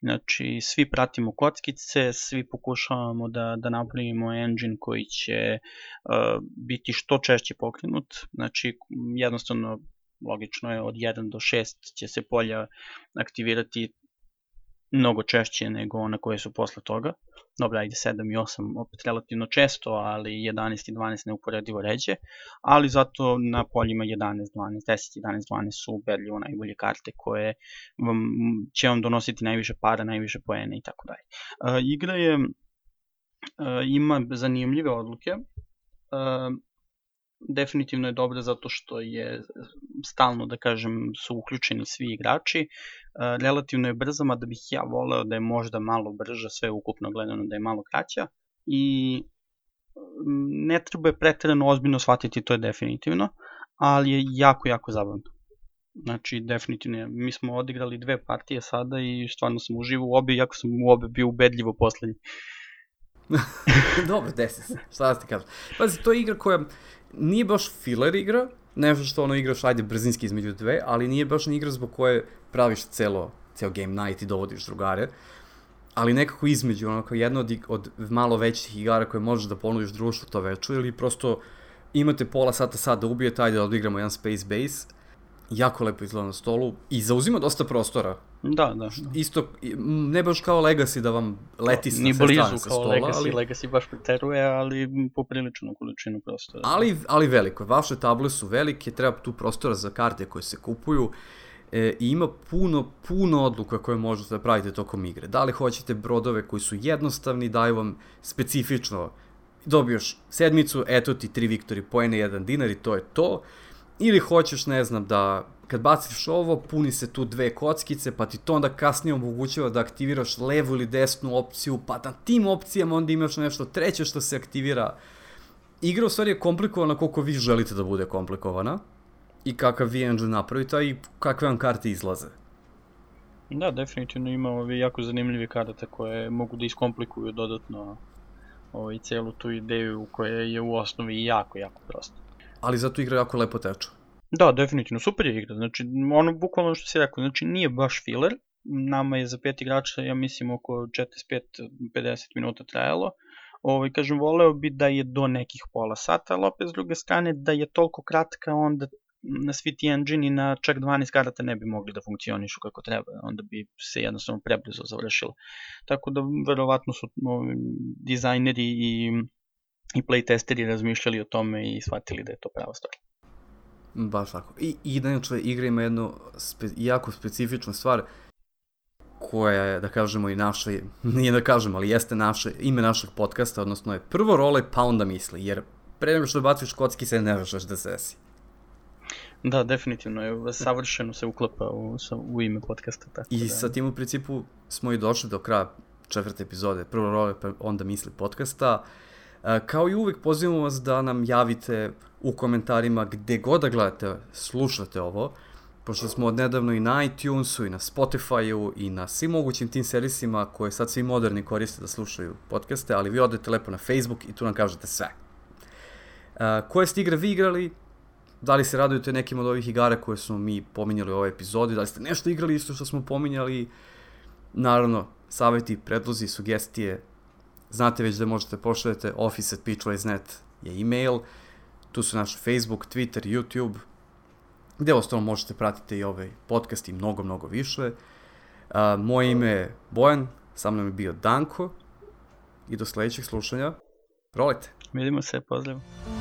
Speaker 2: Znači, svi pratimo kockice, svi pokušavamo da, da napravimo engine koji će uh, biti što češće pokrenut. Znači, jednostavno, logično je, od 1 do 6 će se polja aktivirati mnogo češće nego ona koje su posle toga. Dobro, ajde 7 i 8 opet relativno često, ali 11 i 12 neuporedivo ređe, ali zato na poljima 11, 12, 10, 11, 12 su ubedljivo najbolje karte koje vam, će vam donositi najviše para, najviše poene i tako dalje. Uh, igra je, uh, ima zanimljive odluke, uh, definitivno je dobra zato što je stalno, da kažem, su uključeni svi igrači. Relativno je brza, mada bih ja voleo da je možda malo brža, sve ukupno gledano da je malo kraća. I ne treba je pretredno ozbiljno shvatiti, to je definitivno, ali je jako, jako zabavno. Znači, definitivno, mi smo odigrali dve partije sada i stvarno sam uživao u obi, iako sam u obe bio ubedljivo poslednji.
Speaker 1: Dobro, desi se, šta da ti kažem. Pazi, to je igra koja nije baš filler igra, nešto što ono igraš, ajde, brzinski između dve, ali nije baš ni igra zbog koje praviš celo, ceo game night i dovodiš drugare, ali nekako između, ono, kao jedna od, od malo većih igara koje možeš da ponudiš društvu to večer, ili prosto imate pola sata sad da ubijete, ajde da odigramo jedan space base, jako lepo izgleda na stolu i zauzima dosta prostora.
Speaker 2: Da, da. da.
Speaker 1: Isto, ne baš kao Legacy da vam leti sa
Speaker 2: Ni blizu kao stola, Legacy, ali... Legacy baš preteruje, ali popriličnu količinu prostora.
Speaker 1: Ali, ali veliko, vaše table su velike, treba tu prostora za karte koje se kupuju e, i ima puno, puno odluka koje možete da pravite tokom igre. Da li hoćete brodove koji su jednostavni, daju vam specifično dobiješ sedmicu, eto ti tri viktori pojene, jedan dinar i to je to Ili hoćeš, ne znam, da kad baciš ovo, puni se tu dve kockice, pa ti to onda kasnije omogućava da aktiviraš levu ili desnu opciju, pa na tim opcijama onda imaš nešto treće što se aktivira. Igra u stvari je komplikovana koliko vi želite da bude komplikovana i kakav vi engine napravite i kakve vam karte izlaze.
Speaker 2: Da, definitivno ima ove jako zanimljive karte koje mogu da iskomplikuju dodatno ovaj, celu tu ideju koja je u osnovi jako, jako prosta
Speaker 1: ali zato igra jako lepo teče.
Speaker 2: Da, definitivno, super je igra, znači ono bukvalno što si rekao, znači nije baš filler, nama je za pet igrača, ja mislim, oko 45-50 minuta trajalo, ovaj, kažem, voleo bi da je do nekih pola sata, ali opet s druge strane da je toliko kratka, onda na svi ti engine na čak 12 karata ne bi mogli da funkcionišu kako treba, onda bi se jednostavno preblizo završilo. Tako da verovatno su ovaj, dizajneri i i playtesteri razmišljali o tome i shvatili da je to prava stvar.
Speaker 1: Baš tako. I, i inače igra ima jednu spe, jako specifičnu stvar koja je, da kažemo, i naše, nije da kažemo, ali jeste naše, ime našeg podcasta, odnosno je prvo role pa onda misli, jer pre nego što baciš kocki se ne znaš da se desi.
Speaker 2: Da, definitivno, je, savršeno se uklapa u, u ime podcasta. Tako
Speaker 1: I
Speaker 2: da...
Speaker 1: sa tim u principu smo i došli do kraja četvrte epizode, prvo role pa onda misli podcasta. Uh, kao i uvek pozivamo vas da nam javite u komentarima gde god da gledate, slušate ovo, pošto smo odnedavno i na iTunesu i na Spotifyu i na svim mogućim tim servisima koje sad svi moderni koriste da slušaju podcaste, ali vi odete lepo na Facebook i tu nam kažete sve. Koje ste igre vi igrali, da li se radujete nekim od ovih igara koje smo mi pominjali u ovoj epizodi, da li ste nešto igrali isto što smo pominjali, naravno, saveti, predlozi, sugestije, Znate već da možete pošaljete office at pitchwise.net je email, tu su naš Facebook, Twitter, YouTube, gde ostalo možete pratiti i ovaj podcast i mnogo, mnogo više. Uh, moje ime je Bojan, sa mnom je bio Danko i do sledećeg slušanja. Rolite!
Speaker 2: Vidimo se, pozdrav!